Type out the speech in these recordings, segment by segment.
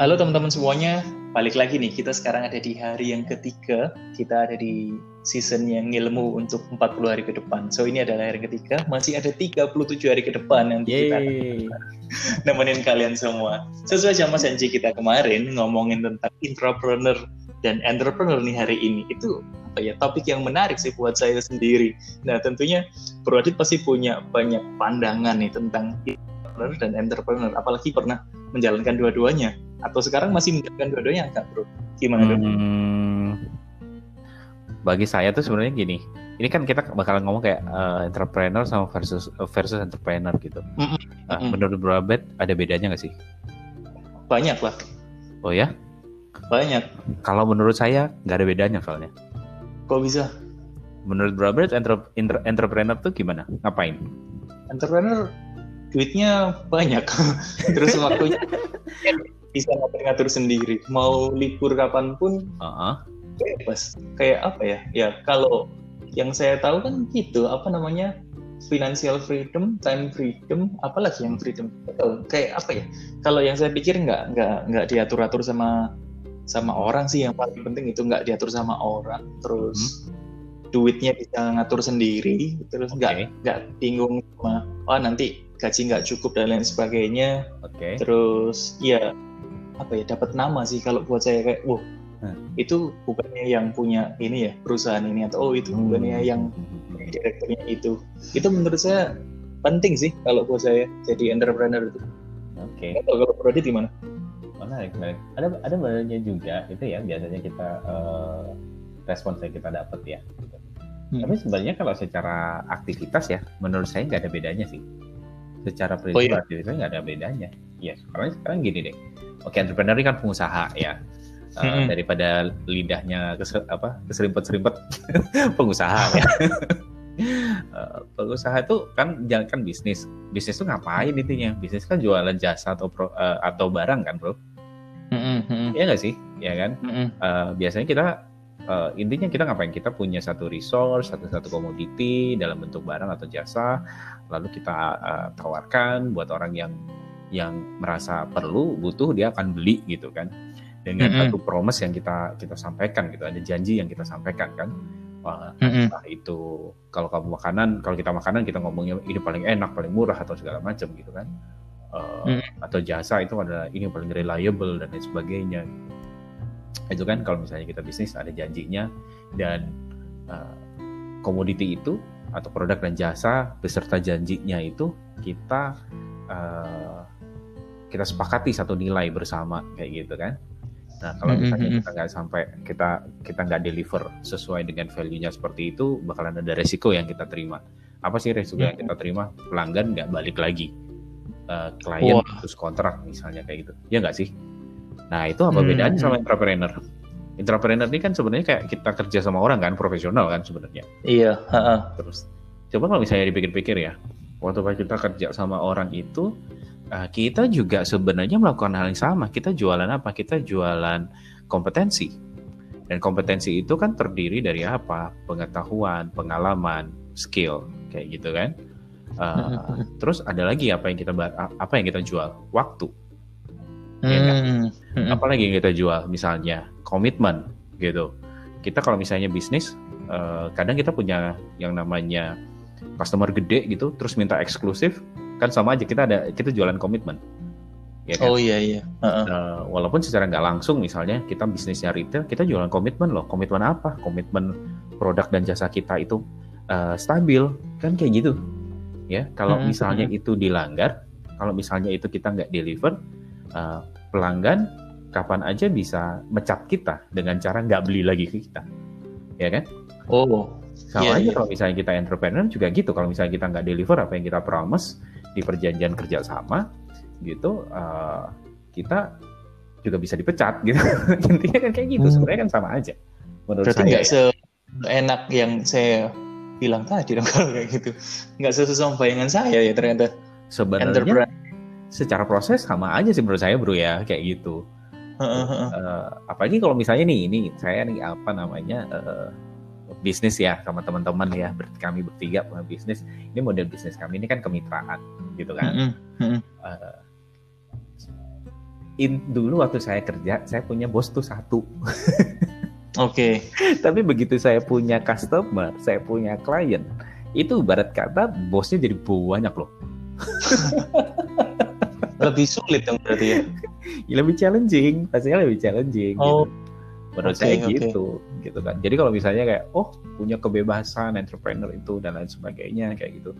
Halo teman-teman semuanya, balik lagi nih. Kita sekarang ada di hari yang ketiga. Kita ada di season yang ilmu untuk 40 hari ke depan. So ini adalah hari yang ketiga, masih ada 37 hari ke depan nanti Yeay. kita akan nemenin kalian semua. Sesuai sama janji kita kemarin ngomongin tentang intrapreneur dan entrepreneur nih hari ini. Itu apa ya topik yang menarik sih buat saya sendiri. Nah tentunya Bro Adit pasti punya banyak pandangan nih tentang intrapreneur dan entrepreneur. Apalagi pernah menjalankan dua-duanya atau sekarang masih menjalankan dua-duanya enggak bro? Gimana dong? Hmm, bagi saya tuh sebenarnya gini. Ini kan kita bakalan ngomong kayak eh, entrepreneur sama versus versus entrepreneur gitu. Mm-mm, Nah, mm-mm. menurut Bro Abed ada bedanya nggak sih? Banyak lah, Oh ya? banyak. Kalau menurut saya nggak ada bedanya soalnya. Kok bisa? Menurut Bro Abed entre- entre- entrepreneur tuh gimana? Ngapain? Entrepreneur duitnya banyak, terus waktunya bisa ngatur-ngatur sendiri. Mau libur kapan pun Heeh. bebas. Kayak apa ya? Ya kalau yang saya tahu kan gitu, apa namanya? financial freedom, time freedom, apalagi yang freedom. Betul. Kayak apa ya? Kalau yang saya pikir nggak nggak nggak diatur-atur sama sama orang sih yang paling penting itu nggak diatur sama orang. Terus duitnya bisa ngatur sendiri, terus nggak Oke. nggak bingung sama oh nanti gaji nggak cukup dan lain sebagainya. Oke. Terus ya apa ya dapat nama sih kalau buat saya kayak wah Hmm. itu bukannya yang punya ini ya perusahaan ini atau oh itu bukannya yang direkturnya itu itu menurut saya penting sih kalau buat saya jadi entrepreneur itu Oke. Nggak tahu kalau Prodit gimana Menarik, menarik. Ada ada badannya juga itu ya biasanya kita eh, respons yang kita dapat ya. Hmm. Tapi sebenarnya kalau secara aktivitas ya, menurut saya nggak ada bedanya sih. Secara Oh, prinsip iya? aktivitas nggak ada bedanya. Iya, sekarang sekarang gini deh. Oke, entrepreneur ini kan pengusaha ya. Eh, Mm-mm. daripada lidahnya keser, apa keserimpet-serimpet pengusaha ya. Eh, pengusaha itu kan jalankan bisnis. Bisnis itu ngapain intinya? Bisnis kan jualan jasa atau pro- eh, atau barang kan, Bro? Iya nggak sih? Ya kan? Eh, biasanya kita eh, intinya kita ngapain? Kita punya satu resource, satu satu komoditi dalam bentuk barang atau jasa, lalu kita eh, tawarkan buat orang yang yang merasa perlu, butuh, dia akan beli gitu kan. Dengan Mm-mm. satu promise yang kita kita sampaikan gitu, ada janji yang kita sampaikan kan. Wah, itu kalau kamu makanan, kalau kita makanan kita ngomongnya ini paling enak, paling murah atau segala macam gitu kan. Eh, Atau jasa itu adalah ini paling reliable dan lain sebagainya. Itu kan kalau misalnya kita bisnis ada janjinya dan eh, komoditi itu atau produk dan jasa beserta janjinya itu kita eh, kita sepakati satu nilai bersama kayak gitu kan. Nah kalau misalnya kita nggak sampai kita kita nggak deliver sesuai dengan value-nya seperti itu, bakalan ada resiko yang kita terima. Apa sih resiko yang kita terima? Pelanggan nggak balik lagi, Eh, klien putus kontrak misalnya kayak gitu, ya nggak sih? Nah itu apa Hmm, bedanya sama hmm. entrepreneur? Entrepreneur ini kan sebenarnya kayak kita kerja sama orang kan, profesional kan sebenarnya. iya heeh. Terus coba kalau misalnya dipikir-pikir ya, waktu kita kerja sama orang itu, eh, kita juga sebenarnya melakukan hal yang sama. Kita jualan apa? Kita jualan kompetensi. Dan kompetensi itu kan terdiri dari apa? Pengetahuan, pengalaman, skill, kayak gitu kan. Eh, terus ada lagi apa yang kita apa yang kita jual? Waktu. Iya kan? Apalagi yang kita jual misalnya komitmen gitu kita kalau misalnya bisnis eh, kadang kita punya yang namanya customer gede gitu terus minta eksklusif kan sama aja kita ada kita jualan komitmen. Ya kan? oh iya iya. Heeh. Eh, walaupun secara nggak langsung misalnya kita bisnisnya retail kita jualan komitmen loh. Komitmen apa? Komitmen produk dan jasa kita itu eh, stabil. Kan kayak gitu. Ya kalau Mm-mm, misalnya itu dilanggar kalau misalnya itu kita nggak deliver eh, pelanggan kapan aja bisa mecat kita dengan cara nggak beli lagi ke kita. Ya kan? Oh. Sama Iya, aja iya. kalau misalnya kita entrepreneur juga gitu. Kalau misalnya kita nggak deliver apa yang kita promise di perjanjian kerjasama gitu eh, kita juga bisa dipecat gitu intinya kan kayak gitu Hmm. sebenarnya kan sama aja menurut berarti saya nggak ya. seenak yang saya bilang tadi dong kalau kayak gitu nggak sesuai bayangan saya ya ternyata sebenarnya secara proses sama aja sih menurut saya bro ya kayak gitu. Eh, apalagi kalau misalnya nih ini saya nih apa namanya eh, bisnis ya sama teman-teman ya ber- kami bertiga punya bisnis ini model bisnis kami ini kan kemitraan gitu kan mm-mm. Eh, in, dulu waktu saya kerja saya punya bos tuh satu. Oke. Okay. Tapi begitu saya punya customer, saya punya klien, itu barat kata bosnya jadi banyak loh. lebih sulit dong berarti ya? ya lebih challenging, pastinya lebih challenging. Oh. Gitu. Menurut okay, saya okay. gitu, gitu kan. Jadi kalau misalnya kayak, oh punya kebebasan entrepreneur itu dan lain sebagainya kayak gitu.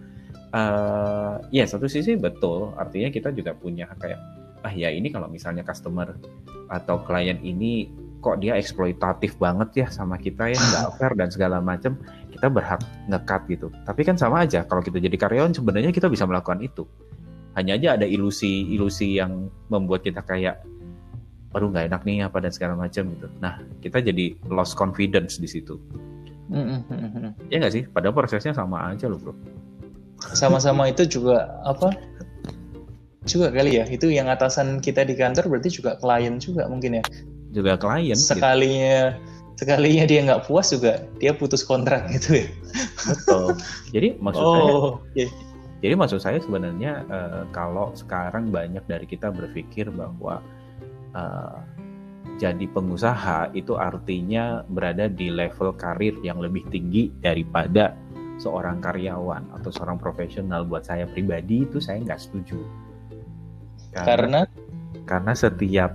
Uh, ya satu sisi betul, artinya kita juga punya kayak, ah ya ini kalau misalnya customer atau klien ini kok dia eksploitatif banget ya sama kita ya nggak fair dan segala macam kita berhak ngekat gitu tapi kan sama aja kalau kita jadi karyawan sebenarnya kita bisa melakukan itu hanya aja ada ilusi-ilusi yang membuat kita kayak baru nggak enak nih apa dan segala macam gitu. Nah kita jadi lost confidence di situ. Mm-hmm. Ya nggak sih? Padahal prosesnya sama aja loh bro. Sama-sama itu juga apa? Juga kali ya. Itu yang atasan kita di kantor berarti juga klien juga mungkin ya. Juga klien. Sekalinya gitu. sekalinya dia nggak puas juga dia putus kontrak gitu ya. Betul. Jadi maksud oh, saya. Yeah jadi maksud saya sebenarnya uh, kalau sekarang banyak dari kita berpikir bahwa uh, jadi pengusaha itu artinya berada di level karir yang lebih tinggi daripada seorang karyawan atau seorang profesional. Buat saya pribadi itu saya nggak setuju. Karena karena setiap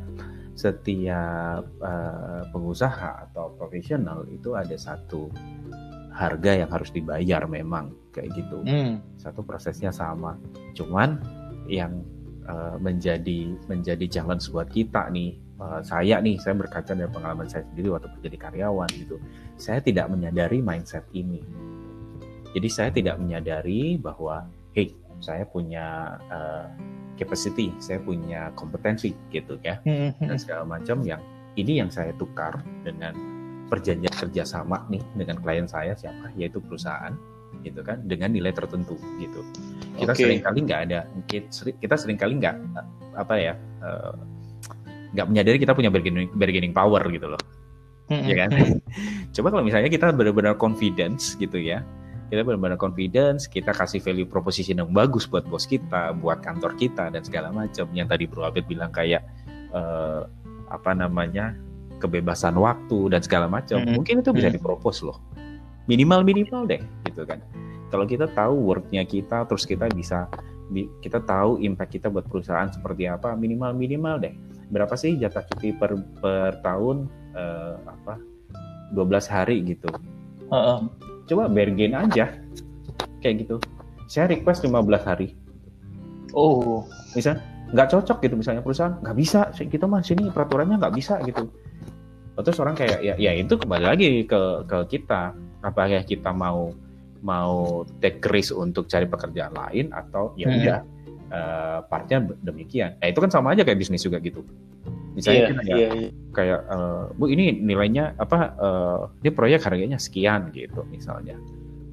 setiap uh, pengusaha atau profesional itu ada satu harga yang harus dibayar memang kayak gitu. Hmm. Satu prosesnya sama. Cuman yang uh, menjadi menjadi challenge buat kita nih, uh, saya nih, saya berkaca dari pengalaman saya sendiri waktu menjadi karyawan gitu. Saya tidak menyadari mindset ini. Jadi saya tidak menyadari bahwa, hey, saya punya uh, capacity, saya punya kompetensi gitu ya, hmm. dan segala macam yang ini yang saya tukar dengan perjanjian kerjasama nih dengan klien saya siapa yaitu perusahaan gitu kan dengan nilai tertentu gitu kita okay. sering kali nggak ada kita sering kali nggak apa ya eh, nggak uh, menyadari kita punya bargaining, bargaining power gitu loh mm-hmm. ya kan coba kalau misalnya kita benar-benar confidence gitu ya kita benar-benar confidence, kita kasih value proposition yang bagus buat bos kita, buat kantor kita dan segala macam. Yang tadi Bro Abed bilang kayak uh, apa namanya kebebasan waktu dan segala macam, hmm. mungkin itu bisa hmm. dipropos loh. Minimal minimal deh, gitu kan. Kalau kita tahu worknya kita, terus kita bisa kita tahu impact kita buat perusahaan seperti apa, minimal minimal deh. Berapa sih jatah cuti per per tahun uh, apa 12 hari gitu. Uh -uh. Coba bergen aja kayak gitu. Saya request 15 hari. Oh, misal nggak cocok gitu misalnya perusahaan nggak bisa kita mah sini peraturannya nggak bisa gitu terus orang kayak ya, ya itu kembali lagi ke ke kita apakah kita mau mau take risk untuk cari pekerjaan lain atau ya hmm. udah hmm. uh, partnya demikian. Nah, itu kan sama aja kayak bisnis juga gitu. Misalnya yeah, kayak, yeah, yeah. kayak uh, bu ini nilainya apa? Uh, ini proyek harganya sekian gitu misalnya.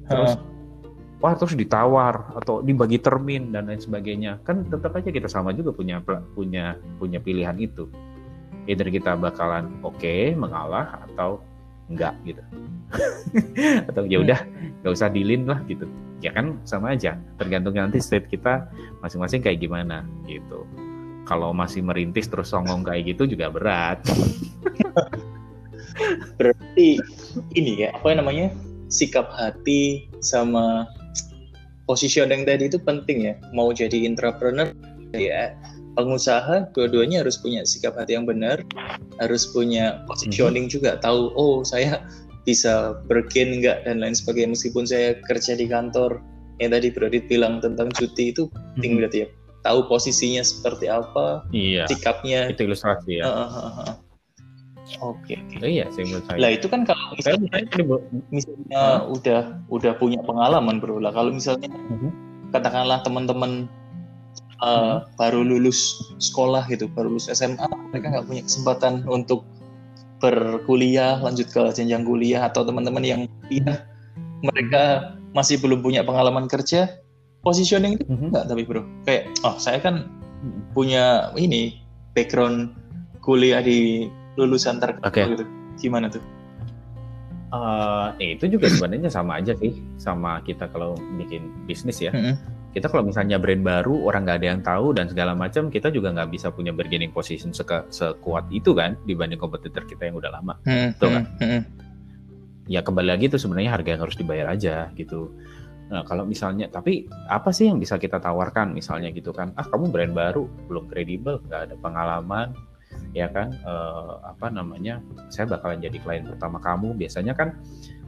Terus hmm. wah terus ditawar atau dibagi termin dan lain sebagainya. Kan tetap aja kita sama juga punya punya punya pilihan itu either kita bakalan oke okay, mengalah atau enggak gitu. Atau ya udah nggak usah dilin lah gitu. Ya kan sama aja. Tergantung nanti state kita masing-masing kayak gimana gitu. Kalau masih merintis terus songong kayak gitu juga berat. Berarti ini ya apa namanya? Sikap hati sama positioning tadi itu penting ya. Mau jadi entrepreneur ya pengusaha dua-duanya harus punya sikap hati yang benar, harus punya positioning mm-hmm. juga, tahu oh saya bisa bergain enggak dan lain sebagainya meskipun saya kerja di kantor yang tadi Brodit bilang tentang cuti itu penting mm-hmm. berarti ya tahu posisinya seperti apa, iya. sikapnya. Itu ilustrasi ya. Uh, uh, uh, Oke. Okay. Oh, iya, sih menurut saya. Lah itu kan kalau misalnya, misalnya uh. udah udah punya pengalaman bro lah. Kalau misalnya uh-huh. katakanlah teman-teman uh, baru lulus sekolah gitu, baru lulus SMA, mereka nggak punya kesempatan untuk berkuliah, lanjut ke jenjang kuliah atau teman-teman yang pindah, mereka masih belum punya pengalaman kerja, positioning itu mm-hmm. enggak tapi bro, kayak oh saya kan punya ini background kuliah di lulusan terkenal okay. gitu, gimana tuh? Uh, itu juga sebenarnya sama aja sih sama kita kalau bikin bisnis ya. Mm-hmm kita kalau misalnya brand baru orang nggak ada yang tahu dan segala macam kita juga nggak bisa punya bargaining position seke, sekuat itu kan dibanding kompetitor kita yang udah lama. Hmm, betul kan hmm, hmm. ya kembali lagi itu sebenarnya harga yang harus dibayar aja gitu. Nah kalau misalnya tapi apa sih yang bisa kita tawarkan misalnya gitu kan? Ah kamu brand baru belum kredibel nggak ada pengalaman ya kan? Uh, apa namanya? Saya bakalan jadi klien pertama kamu. Biasanya kan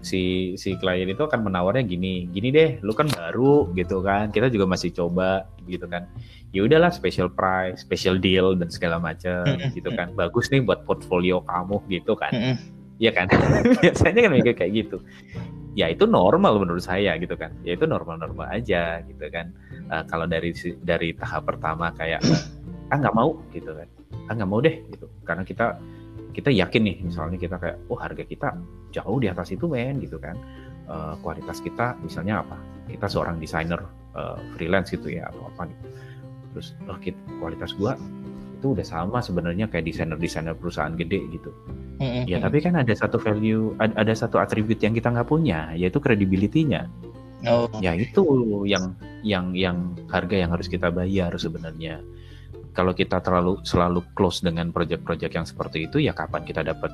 si si klien itu akan menawarnya gini gini deh lu kan baru gitu kan. Kita juga masih coba gitu kan. Ya udahlah special price special deal dan segala macam gitu kan. Bagus nih buat portfolio kamu gitu kan. Ya kan? Biasanya kan mikir kayak gitu. Ya itu normal menurut saya gitu kan. Ya itu normal-normal aja gitu kan. Uh, kalau dari dari tahap pertama kayak ah nggak mau gitu kan ah nggak mau deh gitu. Karena kita kita yakin nih misalnya kita kayak oh harga kita jauh di atas itu men gitu kan. Uh, kualitas kita misalnya apa? Kita seorang desainer uh, freelance gitu ya atau apa gitu. Terus oh, kita, kualitas gua itu udah sama sebenarnya kayak desainer desainer perusahaan gede gitu. Mm-hmm. ya tapi kan ada satu value ada, ada satu atribut yang kita nggak punya yaitu credibility-nya. Oh. ya itu yang yang yang harga yang harus kita bayar sebenarnya kalau kita terlalu selalu close dengan project-project yang seperti itu ya kapan kita dapat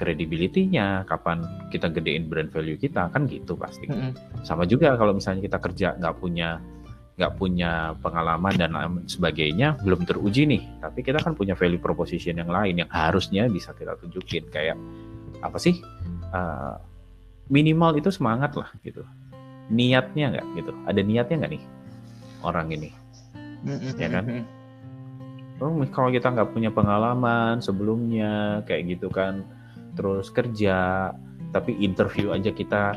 credibility-nya, kapan kita gedein brand value kita? Kan gitu pasti. Mm -hmm. Sama juga kalau misalnya kita kerja nggak punya nggak punya pengalaman dan sebagainya belum teruji nih, tapi kita kan punya value proposition yang lain yang harusnya bisa kita tunjukin. Kayak apa sih? Uh, minimal itu semangat lah gitu, niatnya nggak gitu, ada niatnya nggak nih orang ini, mm -hmm. ya kan? Oh, kalau kita nggak punya pengalaman sebelumnya kayak gitu kan terus kerja tapi interview aja kita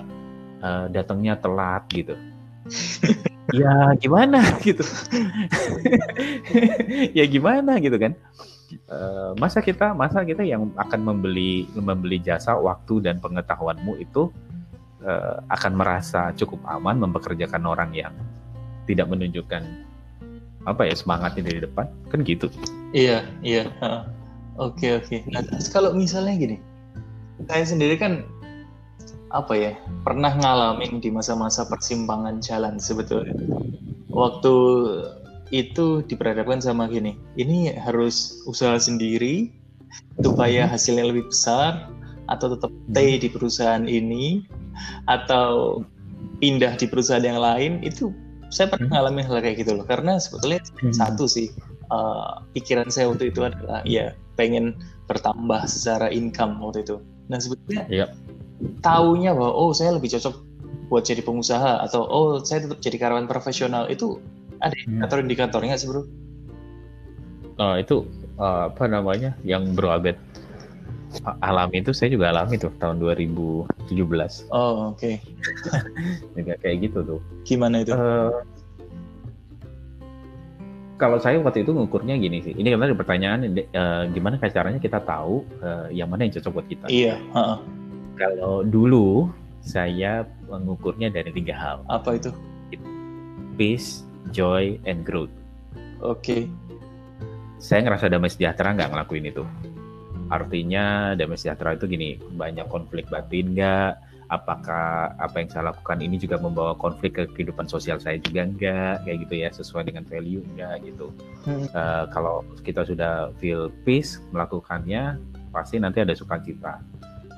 uh, datangnya telat gitu. Ya gimana gitu. Ya gimana gitu kan. Uh, masa kita masa kita yang akan membeli membeli jasa waktu dan pengetahuanmu itu uh, akan merasa cukup aman mempekerjakan orang yang tidak menunjukkan apa ya semangatnya dari depan kan gitu. Iya iya oke oke. Nah kalau misalnya gini saya sendiri kan apa ya pernah ngalamin di masa-masa persimpangan jalan sebetulnya. Waktu itu diperhadapkan sama gini ini harus usaha sendiri supaya hasilnya lebih besar atau tetap stay di perusahaan ini atau pindah di perusahaan yang lain itu saya pernah hmm. ngalamin hal kayak gitu loh karena sebetulnya hmm. satu sih uh, pikiran saya waktu itu adalah ya pengen bertambah secara income waktu itu nah sebetulnya yep. taunya bahwa oh saya lebih cocok buat jadi pengusaha atau oh saya tetap jadi karyawan profesional itu ada hmm. indikator-indikatornya sih bro? Uh, itu uh, apa namanya yang bro Abed alami itu saya juga alami tuh tahun 2017. Oh, oke. Okay. juga kayak gitu tuh. Gimana itu? Uh, kalau saya waktu itu ngukurnya gini sih. Ini karena pertanyaan uh, gimana caranya kita tahu uh, yang mana yang cocok buat kita. Iya, uh -uh. Kalau dulu saya mengukurnya dari tiga hal. Apa itu? Peace, joy, and growth. Oke. Okay. Saya ngerasa damai sejahtera nggak ngelakuin itu Artinya damai sejahtera itu gini, banyak konflik batin nggak? Apakah apa yang saya lakukan ini juga membawa konflik ke kehidupan sosial saya juga enggak? Kayak gitu ya, sesuai dengan value enggak gitu. Hmm. Uh, kalau kita sudah feel peace melakukannya, pasti nanti ada sukacita.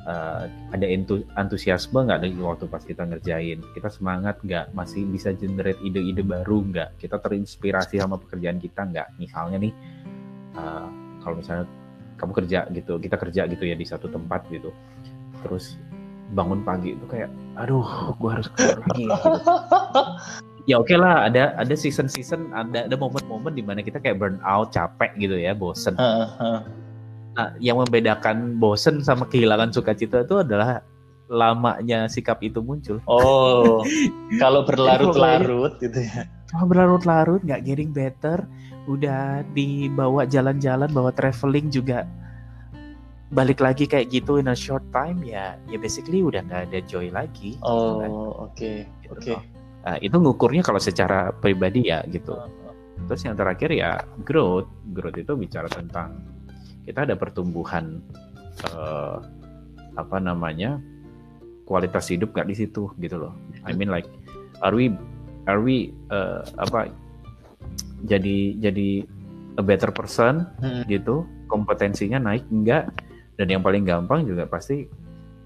Uh, ada antusiasme nggak dari waktu pas kita ngerjain kita semangat nggak masih bisa generate ide-ide baru nggak kita terinspirasi sama pekerjaan kita nggak misalnya nih uh, kalau misalnya kamu kerja gitu kita kerja gitu ya di satu tempat gitu. Terus bangun pagi itu kayak aduh gue harus keluar lagi gitu. ya oke okay lah ada ada season season ada ada momen-momen di mana kita kayak burn out capek gitu ya bosen. Nah yang membedakan bosen sama kehilangan sukacita itu adalah lamanya sikap itu muncul. Oh kalau berlarut-larut gitu ya kalau berlarut-larut nggak getting better udah dibawa jalan-jalan bawa traveling juga balik lagi kayak gitu in a short time ya ya basically udah nggak ada joy lagi gitu oh kan. oke okay. gitu oke okay. nah, itu ngukurnya kalau secara pribadi ya gitu terus yang terakhir ya growth growth itu bicara tentang kita ada pertumbuhan uh, apa namanya kualitas hidup nggak di situ gitu loh I mean like are we are we uh, apa jadi jadi a better person? Hmm. gitu. Kompetensinya naik enggak? Dan yang paling gampang juga pasti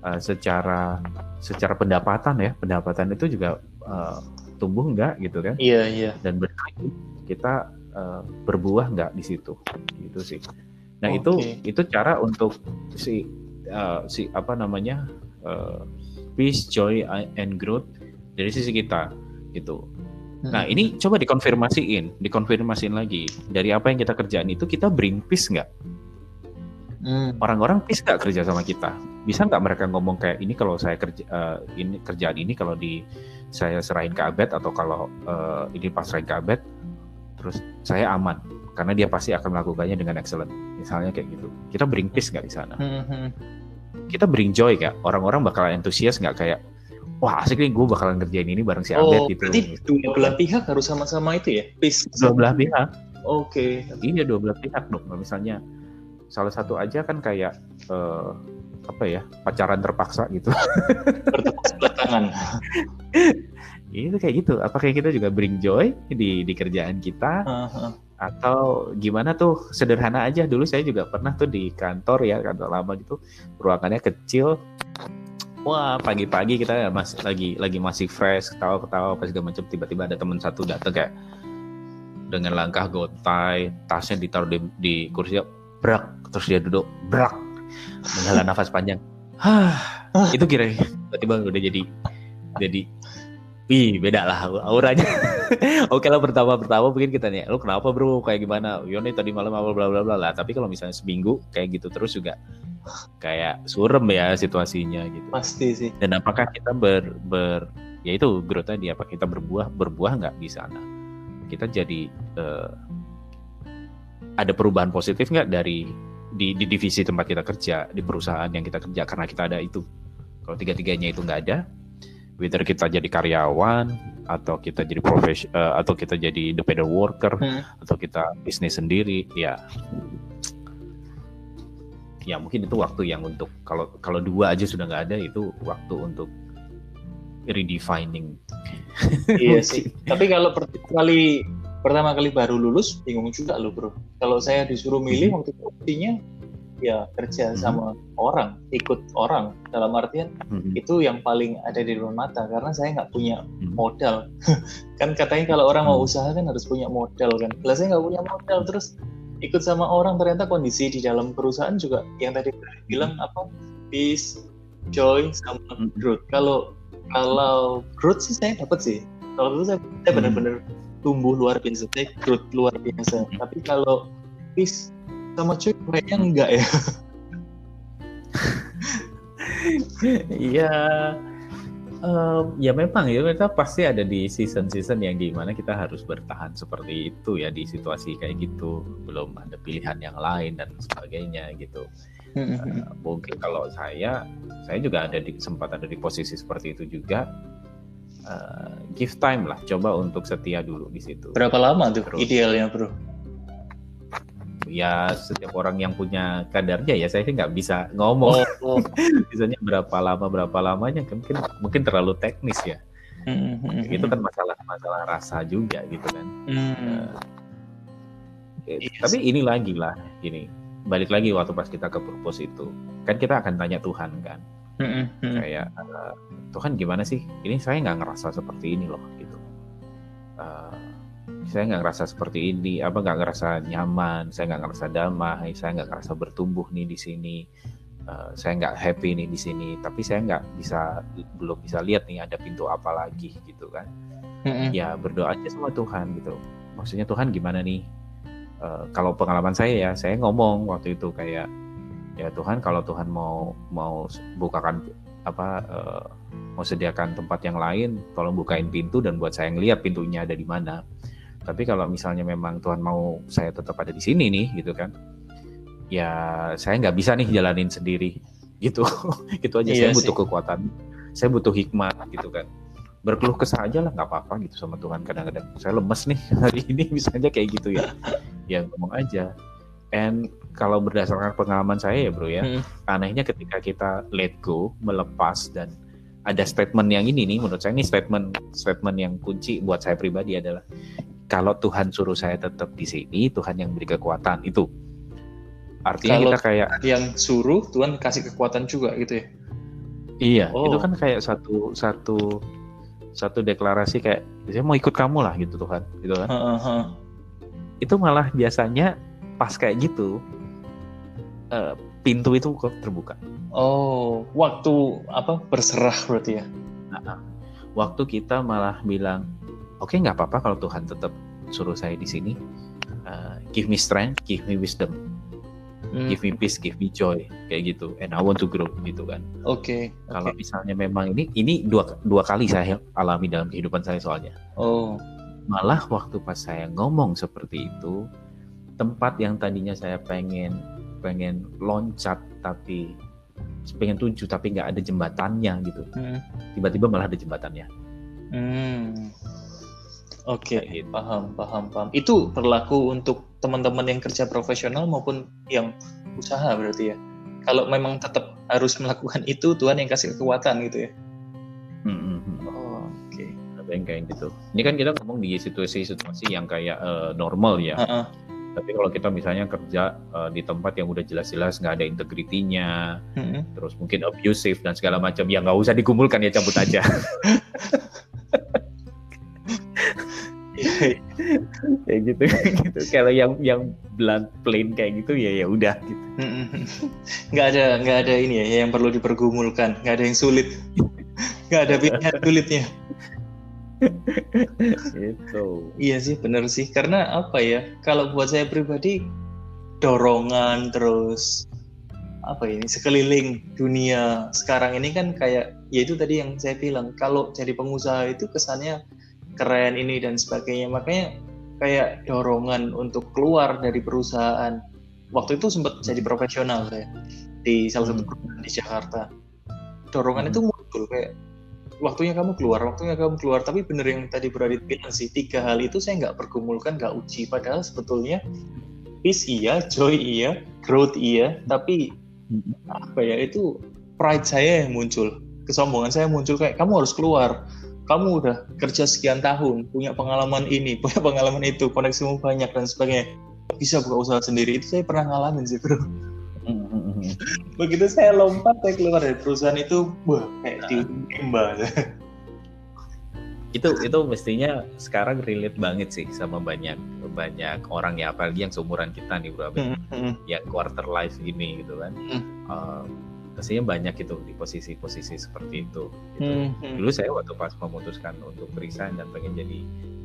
uh, secara secara pendapatan ya. Pendapatan itu juga uh, tumbuh enggak? Gitu kan. Iya iya. Dan berarti kita uh, berbuah enggak di situ? Gitu sih. Nah okay. itu itu cara untuk si uh, si apa namanya uh, peace joy and growth dari sisi kita gitu Nah hmm. ini coba dikonfirmasiin, dikonfirmasiin lagi dari apa yang kita kerjaan itu kita bring peace nggak? Hmm. Orang-orang peace nggak kerja sama kita? Bisa nggak mereka ngomong kayak ini kalau saya kerja uh, ini kerjaan ini kalau di saya serahin ke Abed atau kalau uh, ini pas serahin ke Abed, terus saya aman karena dia pasti akan melakukannya dengan excellent. Misalnya kayak gitu. Kita bring peace nggak di sana? Hmm. Kita bring joy nggak? Orang-orang bakal antusias nggak kayak wah asik nih gue bakalan ngerjain ini bareng si oh, gitu. Berarti dua belah pihak harus sama-sama itu ya? Peace. Dua belah pihak. Oke. Okay. Iya dua belah pihak dong. Misalnya salah satu aja kan kayak uh, apa ya pacaran terpaksa gitu. Bertepuk sebelah tangan. itu kayak gitu. Apakah kita juga bring joy di di kerjaan kita? Uh -huh. Atau gimana tuh sederhana aja dulu saya juga pernah tuh di kantor ya kantor lama gitu ruangannya kecil wah pagi-pagi kita masih lagi lagi masih fresh ketawa-ketawa pas segala macam tiba-tiba ada teman satu datang kayak dengan langkah gotai tasnya ditaruh di, di kursi brak terus dia duduk brak menghela nafas panjang Hah, itu kira tiba-tiba udah jadi jadi Wih, beda lah auranya. Oke lah pertama-pertama mungkin kita nih, lu kenapa bro, kayak gimana? Yoni tadi malam apa bla bla bla lah. Tapi kalau misalnya seminggu kayak gitu terus juga kayak surem ya situasinya gitu. Pasti sih. Dan apakah kita ber, ber ya itu growth tadi apa kita berbuah berbuah nggak di sana? Kita jadi uh, ada perubahan positif nggak dari di, di divisi tempat kita kerja di perusahaan yang kita kerja karena kita ada itu. Kalau tiga-tiganya itu nggak ada, whether kita jadi karyawan atau kita jadi profesi uh, atau kita jadi independent worker hmm. atau kita bisnis sendiri ya ya mungkin itu waktu yang untuk kalau kalau dua aja sudah nggak ada itu waktu untuk redefining iya sih tapi kalau pertama kali pertama kali baru lulus bingung juga lo bro kalau saya disuruh milih hmm. waktu itu opsinya ya kerja hmm. sama orang ikut orang dalam artian hmm. itu yang paling ada di depan mata karena saya nggak punya hmm. modal kan katanya kalau orang mau hmm. usaha kan harus punya modal kan kalau saya nggak punya modal terus ikut sama orang ternyata kondisi di dalam perusahaan juga yang tadi bilang apa peace joy sama hmm. growth kalau kalau growth sih saya dapat sih kalau itu saya, saya hmm. benar-benar tumbuh luar biasa saya growth luar biasa hmm. tapi kalau peace sama joy kayaknya enggak ya. Iya, Um, ya memang ya kita pasti ada di season-season yang di mana kita harus bertahan seperti itu ya di situasi kayak gitu. Belum ada pilihan yang lain dan sebagainya gitu. Uh, mungkin kalau saya saya juga ada di sempat ada di posisi seperti itu juga. Uh, give time lah coba untuk setia dulu di situ. Berapa lama tuh Terus, idealnya bro ya setiap orang yang punya kadarnya ya saya sih nggak bisa ngomong oh, oh. misalnya berapa lama berapa lamanya mungkin mungkin terlalu teknis ya mm-hmm. itu kan masalah masalah rasa juga gitu kan mm. uh, yes. Iya tapi ini lagi lah ini balik lagi waktu pas kita ke purpose itu kan kita akan tanya Tuhan kan mm-hmm. kayak uh, Tuhan gimana sih ini saya nggak ngerasa seperti ini loh gitu uh, saya nggak ngerasa seperti ini. Apa nggak ngerasa nyaman. Saya nggak ngerasa damai. Saya nggak ngerasa bertumbuh nih di sini. Uh, saya nggak happy nih di sini. Tapi saya nggak bisa belum bisa lihat nih ada pintu apa lagi gitu kan. Mm-hmm. ya berdoa aja sama Tuhan gitu. Maksudnya Tuhan gimana nih? Uh, kalau pengalaman saya ya saya ngomong waktu itu kayak ya Tuhan kalau Tuhan mau mau bukakan apa uh, mau sediakan tempat yang lain tolong bukain pintu dan buat saya ngeliat pintunya ada di mana tapi kalau misalnya memang Tuhan mau saya tetap ada di sini nih gitu kan ya saya nggak bisa nih jalanin sendiri gitu. Gitu aja iya saya butuh sih. kekuatan saya butuh hikmat gitu kan. Berkeluh kesah aja lah nggak apa-apa gitu sama Tuhan kadang-kadang. Saya lemes nih hari ini misalnya kayak gitu ya. Ya ngomong aja. And kalau berdasarkan pengalaman saya ya bro ya hmm. anehnya ketika kita let go melepas dan ada statement yang ini nih menurut saya ini statement statement yang kunci buat saya pribadi adalah kalau Tuhan suruh saya tetap di sini Tuhan yang beri kekuatan itu. Artinya kalau kita kayak yang suruh Tuhan kasih kekuatan juga gitu ya? Iya oh. itu kan kayak satu satu satu deklarasi kayak saya mau ikut kamu lah gitu Tuhan gitu kan. Uh, uh, itu malah biasanya pas kayak gitu uh, pintu itu kok terbuka. Oh waktu apa berserah berarti ya? Nah, waktu kita malah bilang oke okay, nggak apa-apa kalau Tuhan tetap suruh saya di sini uh, give me strength give me wisdom hmm. give me peace, give me joy, kayak gitu. And I want to grow gitu kan. Oke. Okay, Kalau misalnya memang ini ini dua dua kali saya alami dalam kehidupan saya soalnya. Oh. Malah waktu pas saya ngomong seperti itu, tempat yang tadinya saya pengen pengen loncat tapi pengen tuju tapi nggak ada jembatannya gitu. Hmm. Tiba-tiba malah ada jembatannya. Hmm. Oke, okay, gitu. paham, paham, paham. Itu berlaku untuk teman-teman yang kerja profesional maupun yang usaha berarti ya. Kalau memang tetap harus melakukan itu, Tuhan yang kasih kekuatan gitu ya. Hmm, hmm, hmm. Oh, Oke. Okay. Ada yang kayak gitu. Ini kan kita ngomong di situasi-situasi yang kayak uh, normal ya. Uh -uh. Tapi kalau kita misalnya kerja uh, di tempat yang udah jelas-jelas nggak ada integritinya, -hmm. terus mungkin abusive dan segala macam, ya nggak usah dikumpulkan ya cabut aja. kayak gitu gitu. Kalau yang yang blunt plain kayak gitu ya ya udah gitu. Nggak ada nggak ada ini ya yang perlu dipergumulkan. Nggak ada yang sulit. Nggak ada pilihan sulitnya. Itu iya sih bener sih. Karena apa ya kalau buat saya pribadi dorongan terus apa ini sekeliling dunia sekarang ini kan kayak ya itu tadi yang saya bilang kalau jadi pengusaha itu kesannya keren ini dan sebagainya. Makanya kayak dorongan untuk keluar dari perusahaan. Waktu itu sempat jadi profesional saya di salah satu hmm. perusahaan di Jakarta. Dorongan hmm. itu muncul kayak waktunya kamu keluar waktunya kamu keluar. Tapi bener yang tadi Beradit bilang sih tiga hal itu saya nggak pergumulkan nggak uji. Padahal sebetulnya peace iya joy iya growth iya. Tapi hmm. apa ya itu pride saya yang muncul. Kesombongan saya muncul kayak kamu harus keluar kamu udah kerja sekian tahun, punya pengalaman ini, punya pengalaman itu, koneksimu banyak dan sebagainya, bisa buka usaha sendiri. Itu saya pernah ngalamin sih, bro. Begitu saya lompat, saya keluar dari perusahaan itu, wah, kayak timba. itu itu mestinya sekarang relate banget sih sama banyak banyak orang ya apalagi yang seumuran kita nih bro mm -hmm. yang quarter life gini gitu kan mm. uh, pastinya banyak itu di posisi-posisi seperti itu. Gitu. Hmm, hmm. Dulu saya waktu pas memutuskan untuk resign dan pengen jadi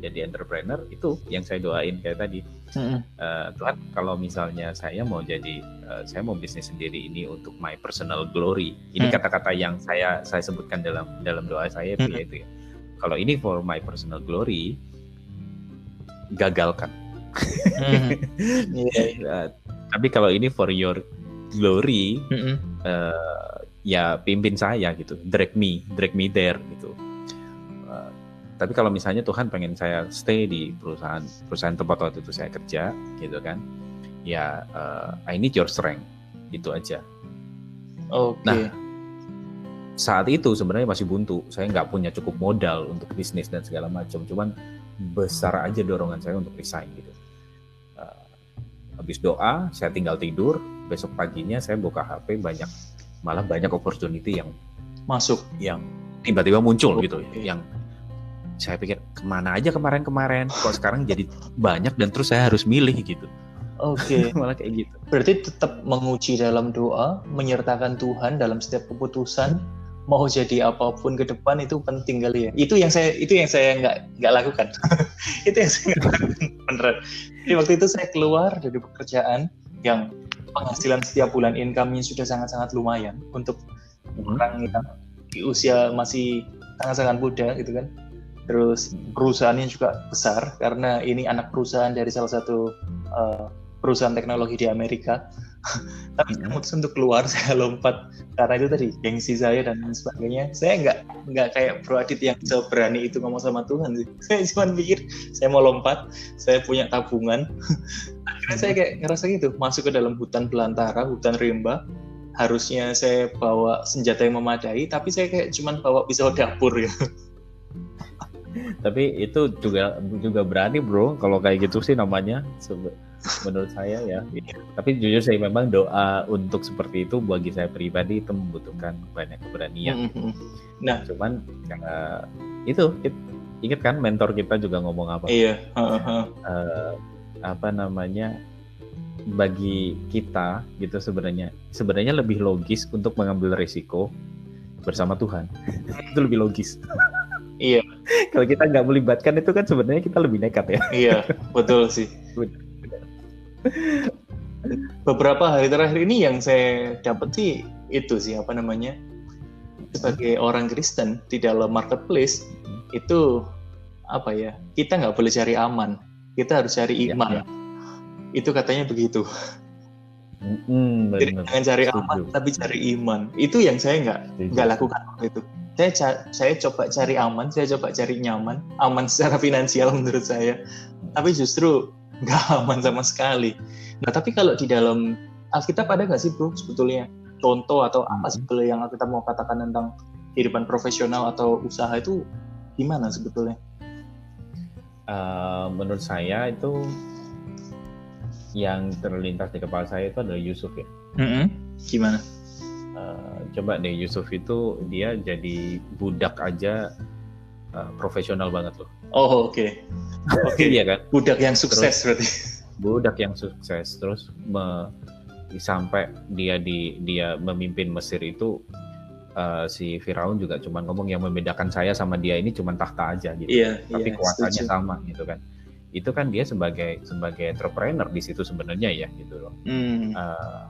jadi entrepreneur itu yang saya doain kayak tadi. Hmm. Uh, Tuhan kalau misalnya saya mau jadi uh, saya mau bisnis sendiri ini untuk my personal glory. Ini hmm. kata-kata hmm. yang saya saya sebutkan dalam dalam doa saya hmm. yaitu ya. Kalau ini for my personal glory gagalkan. Hmm. yeah. uh, tapi kalau ini for your glory mm -hmm. uh, ya pimpin saya gitu. Drag me drag me there gitu. Uh, tapi kalau misalnya Tuhan pengen saya stay di perusahaan perusahaan tempat waktu itu saya kerja gitu kan ya uh, I need your strength. Itu aja. Oke. Okay. nah saat itu sebenarnya masih buntu. Saya nggak punya cukup modal untuk bisnis dan segala macam. Cuman besar aja dorongan saya untuk resign gitu. Uh, habis doa saya tinggal tidur besok paginya saya buka HP banyak malah banyak opportunity yang masuk yang tiba-tiba muncul gitu yang saya pikir ke mana aja kemarin-kemarin kok sekarang jadi banyak dan terus saya harus milih gitu Oke, okay. malah kayak gitu. Berarti tetap menguji dalam doa, menyertakan Tuhan dalam setiap keputusan, mau jadi apa pun ke depan itu penting kali ya. Itu yang saya itu yang saya nggak nggak lakukan. itu yang saya nggak lakukan beneran. Jadi waktu itu saya keluar dari pekerjaan yang penghasilan setiap bulan income-nya sudah sangat-sangat lumayan untuk hmm. orang yang di usia masih sangat-sangat muda gitu kan. Terus perusahaannya juga besar karena ini anak perusahaan dari salah satu uh, perusahaan teknologi di Amerika. Tapi saya hmm. memutuskan untuk keluar, saya lompat karena itu tadi gengsi saya dan lain sebagainya. Saya nggak nggak kayak Bro Adit yang seberani itu ngomong sama Tuhan sih. Saya cuma pikir saya mau lompat, saya punya tabungan, akhirnya saya kayak ngerasa gitu masuk ke dalam hutan belantara hutan rimba harusnya saya bawa senjata yang memadai tapi saya kayak cuman bawa pisau dapur ya tapi itu juga juga berani bro. Kalau kayak gitu sih namanya menurut saya ya. Tapi jujur saya memang doa untuk seperti itu bagi saya pribadi itu membutuhkan banyak keberanian. Mm-hmm. nah. Cuman uh, itu ingat kan mentor kita juga ngomong apa? Iya uh, apa namanya bagi kita gitu sebenarnya. Sebenarnya lebih logis untuk mengambil risiko bersama Tuhan. Itu lebih logis Iya. Kalau kita nggak melibatkan itu kan sebenarnya kita lebih nekat ya. Iya, betul sih. Beberapa hari terakhir ini yang saya dapat sih itu sih apa namanya sebagai orang Kristen di dalam marketplace itu apa ya kita nggak boleh cari aman. Kita harus cari iya, iman. ya, ya. itu katanya begitu. Mm, Jadi jangan cari aman tapi cari iman. Itu yang saya nggak nggak lakukan waktu itu saya saya coba cari aman, saya coba cari nyaman, aman secara finansial menurut saya, tapi justru nggak aman sama sekali. Nah tapi kalau di dalam Alkitab ada nggak sih bro sebetulnya contoh atau apa hmm. sebetulnya yang kita mau katakan tentang kehidupan profesional atau usaha itu gimana sebetulnya? Uh, menurut saya itu yang terlintas di kepala saya itu adalah Yusuf ya. Mm -hmm. Gimana? Uh, coba deh Yusuf itu dia jadi budak aja uh, profesional banget loh. Oh oke. Okay. Oke okay. iya kan. Budak yang sukses terus, berarti. Budak yang sukses terus me, sampai dia di dia memimpin Mesir itu uh, si Firaun juga cuma ngomong yang membedakan saya sama dia ini cuma tahta aja gitu. Iya, Tapi iya, kuasanya setuju. sama gitu kan. Itu kan dia sebagai sebagai entrepreneur di situ sebenarnya ya gitu loh. Mm. Uh,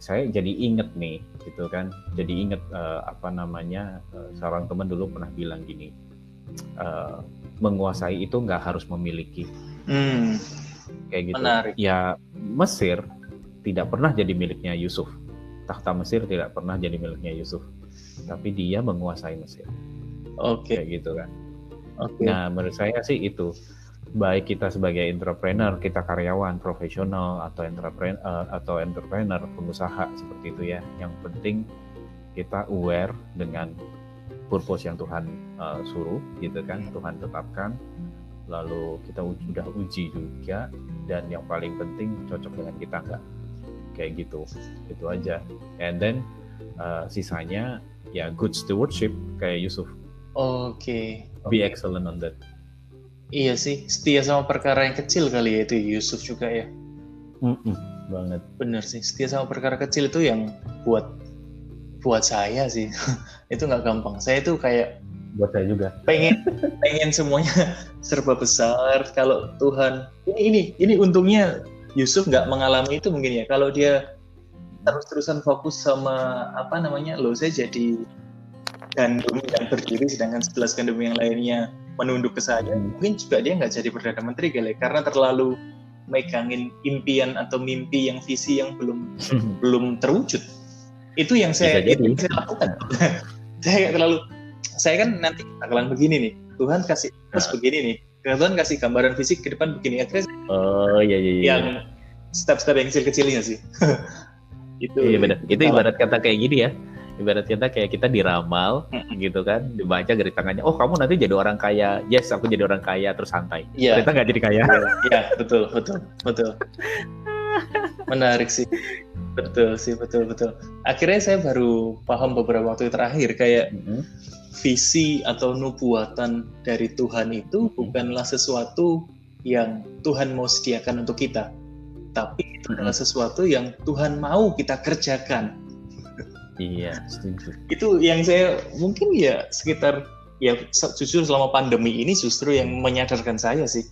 saya jadi inget nih gitu kan jadi inget uh, apa namanya uh, seorang teman dulu pernah bilang gini uh, menguasai itu nggak harus memiliki hmm. kayak gitu Menarik. ya Mesir tidak pernah jadi miliknya Yusuf tahta Mesir tidak pernah jadi miliknya Yusuf tapi dia menguasai Mesir oke okay. kayak gitu kan okay. nah menurut saya sih itu baik kita sebagai entrepreneur, kita karyawan profesional atau entrepreneur uh, atau entrepreneur pengusaha seperti itu ya. Yang penting kita aware dengan purpose yang Tuhan uh, suruh gitu kan, Tuhan tetapkan. Lalu kita sudah uji juga dan yang paling penting cocok dengan kita enggak kayak gitu. Itu aja. And then uh, sisanya ya good stewardship kayak Yusuf. Oke. Okay. Be excellent on that. Iya sih, setia sama perkara yang kecil kali ya itu Yusuf juga ya. Mm-mm, banget. Bener sih, setia sama perkara kecil itu yang buat buat saya sih itu nggak gampang. Saya itu kayak buat saya juga. Pengen pengen semuanya serba besar. Kalau Tuhan ini ini ini untungnya Yusuf nggak mengalami itu mungkin ya. Kalau dia terus-terusan fokus sama apa namanya, lo saya jadi gandum yang berdiri sedangkan sebelas gandum yang lainnya menunduk ke saya hmm. mungkin juga dia nggak jadi perdana menteri kali karena terlalu megangin impian atau mimpi yang visi yang belum hmm. belum terwujud itu yang saya, itu yang saya lakukan saya terlalu saya kan nanti bakalan begini nih Tuhan kasih terus nah. begini nih Tuhan kasih gambaran fisik ke depan begini akhirnya oh iya iya, iya. yang step-step yang kecil-kecilnya sih itu iya benar itu ibarat kata kayak gini ya ibarat kita kayak kita diramal gitu kan dibaca dari tangannya oh kamu nanti jadi orang kaya. Yes aku jadi orang kaya terus santai. Yeah. ternyata nggak jadi kaya. Iya yeah, betul betul betul. Menarik sih. Betul sih betul betul. Akhirnya saya baru paham beberapa waktu terakhir kayak mm-hmm. visi atau nubuatan dari Tuhan itu mm-hmm. bukanlah sesuatu yang Tuhan mau sediakan untuk kita tapi itu adalah sesuatu yang Tuhan mau kita kerjakan Iya, setuju. Itu yang saya mungkin ya sekitar ya jujur selama pandemi ini justru yang menyadarkan saya sih.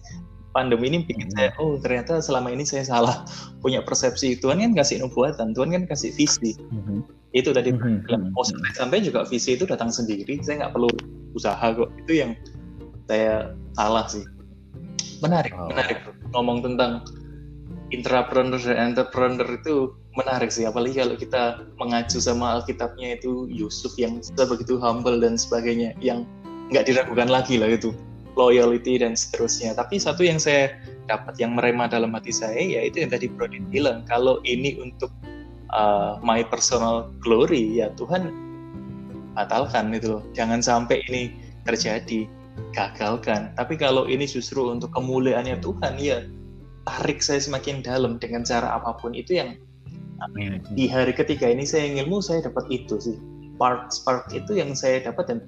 Pandemi ini bikin saya, hmm. oh ternyata selama ini saya salah punya persepsi. Tuhan kan kasih nubuatan, Tuhan kan kasih visi. Mm-hmm. Itu tadi mm-hmm. sampai, sampai juga visi itu datang sendiri. Saya nggak perlu usaha kok. Itu yang saya salah sih. Menarik, oh. menarik. Ngomong tentang intrapreneur dan entrepreneur itu menarik sih. Apalagi kalau kita mengacu sama Alkitabnya itu Yusuf yang begitu humble dan sebagainya yang nggak diragukan lagi lah itu. Loyalty dan seterusnya. Tapi satu yang saya dapat yang merema dalam hati saya yaitu yang tadi Brodin bilang kalau ini untuk uh, my personal glory ya Tuhan batalkan itu loh. Jangan sampai ini terjadi gagalkan. Tapi kalau ini justru untuk kemuliaannya Tuhan ya tarik saya semakin dalam dengan cara apa pun itu yang di hari ketiga ini saya ngilmu saya dapat itu sih. Spark spark itu yang saya dapat dan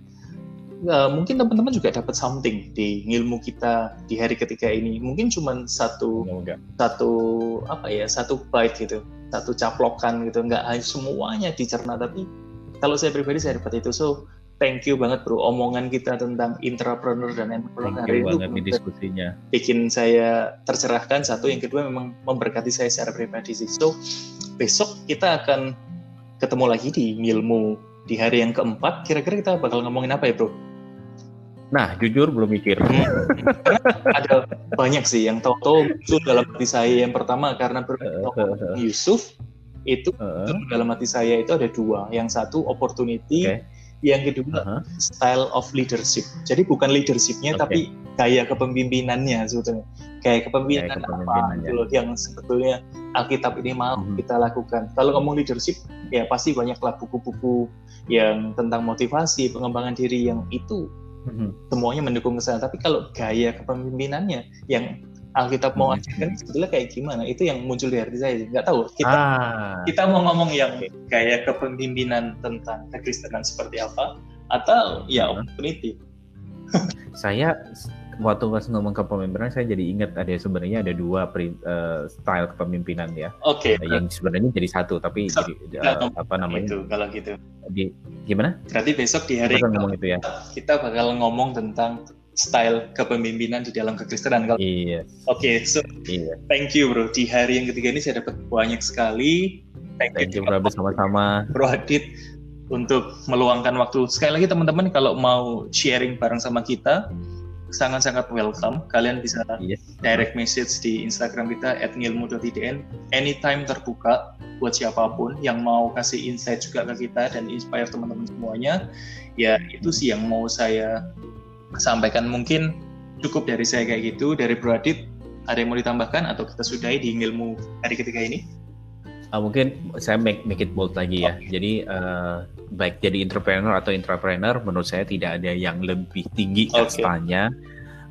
uh, mungkin teman-teman juga dapat something di ilmu kita di hari ketiga ini. Mungkin cuma satu satu apa ya satu bite gitu satu caplokan gitu. Nggak semuanya dicerna tapi kalau saya pribadi saya dapat itu. So thank you banget bro omongan kita tentang intrapreneur dan entrepreneur hari itu diskusinya bikin saya tercerahkan satu yang kedua memang memberkati saya secara pribadi sih so besok kita akan ketemu lagi di ilmu di hari yang keempat kira-kira kita bakal ngomongin apa ya bro Nah, jujur belum mikir. Hmm. ada banyak sih yang tahu-tahu muncul dalam hati saya. Yang pertama karena Yusuf, itu uh. dalam hati saya itu ada dua. Yang satu opportunity, okay. Yang kedua uh -huh. style of leadership. Jadi bukan leadershipnya okay. tapi gaya kepemimpinannya sebetulnya. Gaya kepemimpinan apa gitu loh yang sebetulnya Alkitab ini mau uh hmm. kita lakukan. Kalau ngomong leadership ya pasti banyaklah buku-buku yang tentang motivasi, pengembangan diri yang itu uh hmm. semuanya mendukung ke sana. Tapi kalau gaya kepemimpinannya yang Alkitab mau hmm. ajarkan sebetulnya kayak gimana itu yang muncul di hati saya nggak tahu kita ah. kita mau ngomong yang kayak kepemimpinan tentang kekristenan seperti apa atau ya hmm. opportunity saya waktu pas ngomong kepemimpinan saya jadi ingat ada sebenarnya ada dua uh, style kepemimpinan ya. Oke. Okay. Yang sebenarnya jadi satu tapi so, jadi uh, apa namanya? Itu kalau gitu. Di gimana? Berarti besok di hari ngomong itu ya. Kita bakal ngomong tentang style kepemimpinan di dalam kekristenan. Kalau iya. Oke okay, so iya. thank you bro. Di hari yang ketiga ini saya dapat banyak sekali. Thank, thank you, you bro sama-sama. Bro Adit untuk meluangkan waktu. Sekali lagi teman-teman kalau mau sharing bareng sama kita sangat-sangat welcome. Kalian bisa yes. direct message di Instagram kita @ngilmu.idn anytime terbuka buat siapa pun yang mau kasih insight juga ke kita dan inspire teman-teman semuanya ya itu sih yang mau saya sampaikan mungkin cukup dari saya kayak gitu dari Bro Adit ada yang mau ditambahkan atau kita sudahi di ilmu hari ketiga ini uh, mungkin saya make, make it bold lagi ya okay. jadi uh, baik jadi entrepreneur atau intrapreneur menurut saya tidak ada yang lebih tinggi okay. kastanya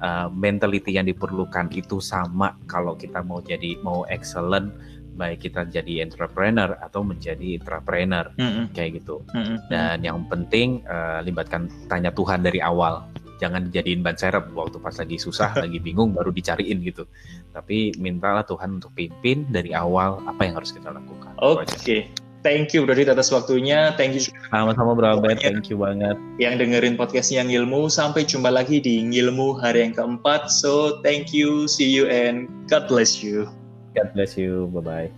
uh, mentality yang diperlukan itu sama kalau kita mau jadi mau excellent baik kita jadi entrepreneur atau menjadi intrapreneur mm -hmm. kayak gitu mm -hmm. dan yang penting uh, libatkan tanya Tuhan dari awal jangan jadiin ban serep waktu pas lagi susah lagi bingung baru dicariin gitu tapi mintalah Tuhan untuk pimpin dari awal apa yang harus kita lakukan oke okay. Thank you Brodit atas waktunya. Thank you. Sama-sama Bro Albert. Thank you banget. Yang dengerin podcastnya Ngilmu. Sampai jumpa lagi di Ngilmu hari yang keempat. So thank you, see you, and God bless you. God bless you. Bye-bye.